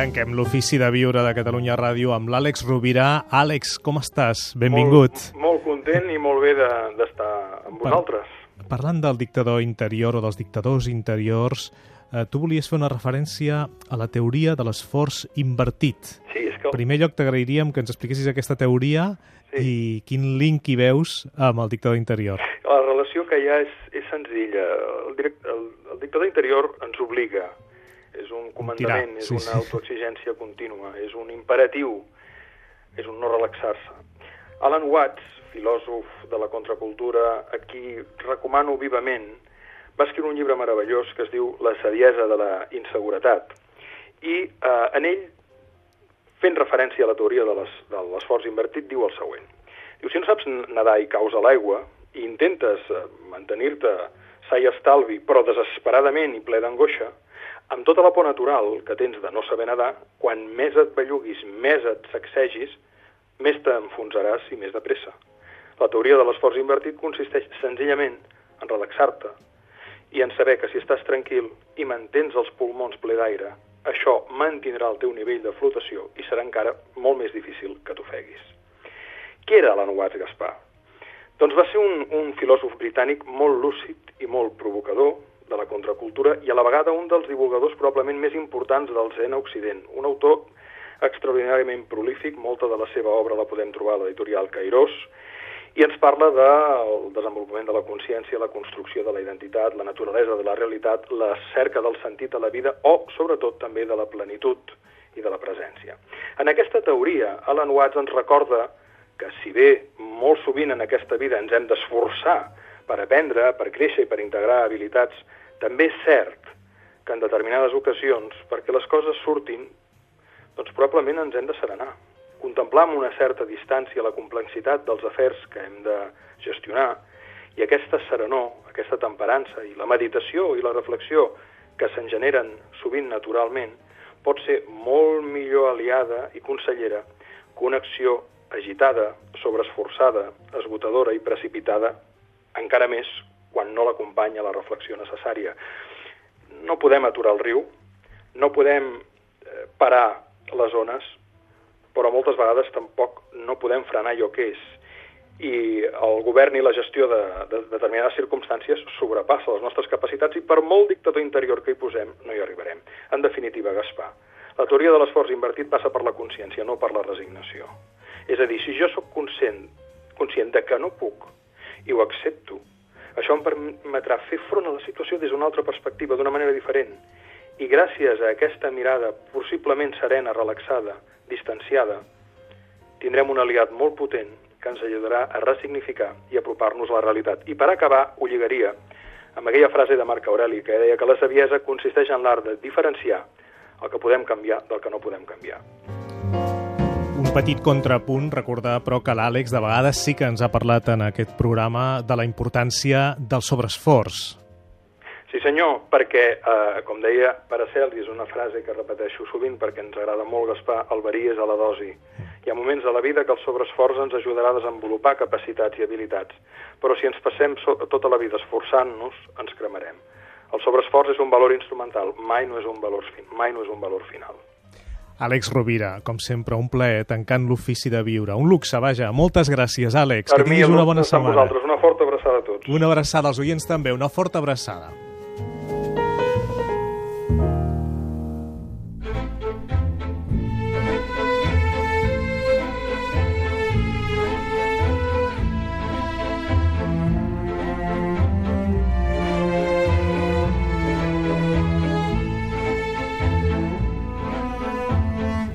tanquem l'ofici de viure de Catalunya Ràdio amb l'Àlex Rovira. Àlex, com estàs? Benvingut. Molt, molt content i molt bé d'estar de, amb vosaltres. Par parlant del dictador interior o dels dictadors interiors, eh, tu volies fer una referència a la teoria de l'esforç invertit. Sí, és que... En primer lloc, t'agrairíem que ens expliquessis aquesta teoria sí. i quin link hi veus amb el dictador interior. La relació que hi ha és, és senzilla. El, direct, el, el dictador interior ens obliga és un comandament, Tirar, sí, és una sí. autoexigència contínua, és un imperatiu, és un no relaxar-se. Alan Watts, filòsof de la contracultura, a qui recomano vivament, va escriure un llibre meravellós que es diu La saviesa de la inseguretat. I eh, en ell, fent referència a la teoria de l'esforç invertit, diu el següent. Diu, si no saps nedar i caus a l'aigua i intentes eh, mantenir-te sa i estalvi, però desesperadament i ple d'angoixa, amb tota la por natural que tens de no saber nedar, quan més et belluguis, més et sacsegis, més t'enfonsaràs i més de pressa. La teoria de l'esforç invertit consisteix senzillament en relaxar-te i en saber que si estàs tranquil i mantens els pulmons ple d'aire, això mantindrà el teu nivell de flotació i serà encara molt més difícil que t'ofeguis. Qui era Alan Watts Gaspar? Doncs va ser un, un filòsof britànic molt lúcid i molt provocador, de la contracultura i a la vegada un dels divulgadors probablement més importants del Zen Occident. Un autor extraordinàriament prolífic, molta de la seva obra la podem trobar a l'editorial Cairós, i ens parla del desenvolupament de la consciència, la construcció de la identitat, la naturalesa de la realitat, la cerca del sentit a la vida o, sobretot, també de la plenitud i de la presència. En aquesta teoria, Alan Watts ens recorda que si bé molt sovint en aquesta vida ens hem d'esforçar per aprendre, per créixer i per integrar habilitats també és cert que en determinades ocasions, perquè les coses surtin, doncs probablement ens hem de serenar. Contemplar amb una certa distància la complexitat dels afers que hem de gestionar i aquesta serenor, aquesta temperança i la meditació i la reflexió que se'n generen sovint naturalment pot ser molt millor aliada i consellera que una acció agitada, sobreesforçada, esgotadora i precipitada, encara més quan no l'acompanya la reflexió necessària. No podem aturar el riu, no podem eh, parar les ones, però moltes vegades tampoc no podem frenar allò que és. I el govern i la gestió de, de determinades circumstàncies sobrepassa les nostres capacitats i per molt dictador interior que hi posem no hi arribarem. En definitiva, Gaspar, la teoria de l'esforç invertit passa per la consciència, no per la resignació. És a dir, si jo sóc conscient, conscient de que no puc i ho accepto, això em permetrà fer front a la situació des d'una altra perspectiva, d'una manera diferent. I gràcies a aquesta mirada possiblement serena, relaxada, distanciada, tindrem un aliat molt potent que ens ajudarà a ressignificar i apropar-nos a la realitat. I per acabar, ho lligaria amb aquella frase de Marc Aureli que deia que la saviesa consisteix en l'art de diferenciar el que podem canviar del que no podem canviar petit contrapunt, recordar, però, que l'Àlex de vegades sí que ens ha parlat en aquest programa de la importància del sobreesforç. Sí, senyor, perquè, eh, com deia Paraceli, és una frase que repeteixo sovint perquè ens agrada molt, Gaspar, el verí és a la dosi. Hi ha moments de la vida que el sobreesforç ens ajudarà a desenvolupar capacitats i habilitats, però si ens passem tota la vida esforçant-nos, ens cremarem. El sobreesforç és un valor instrumental, mai no és un valor, mai no és un valor final. Àlex Rovira, com sempre, un plaer tancant l'ofici de viure. Un luxe, vaja. Moltes gràcies, Àlex. Per que tinguis una bona setmana. Una forta abraçada a tots. Una abraçada als oients també, una forta abraçada.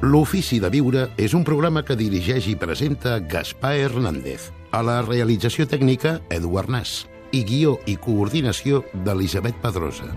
L'Ofici de Viure és un programa que dirigeix i presenta Gaspar Hernández. A la realització tècnica, Eduard Nas. I guió i coordinació d'Elisabet Pedrosa.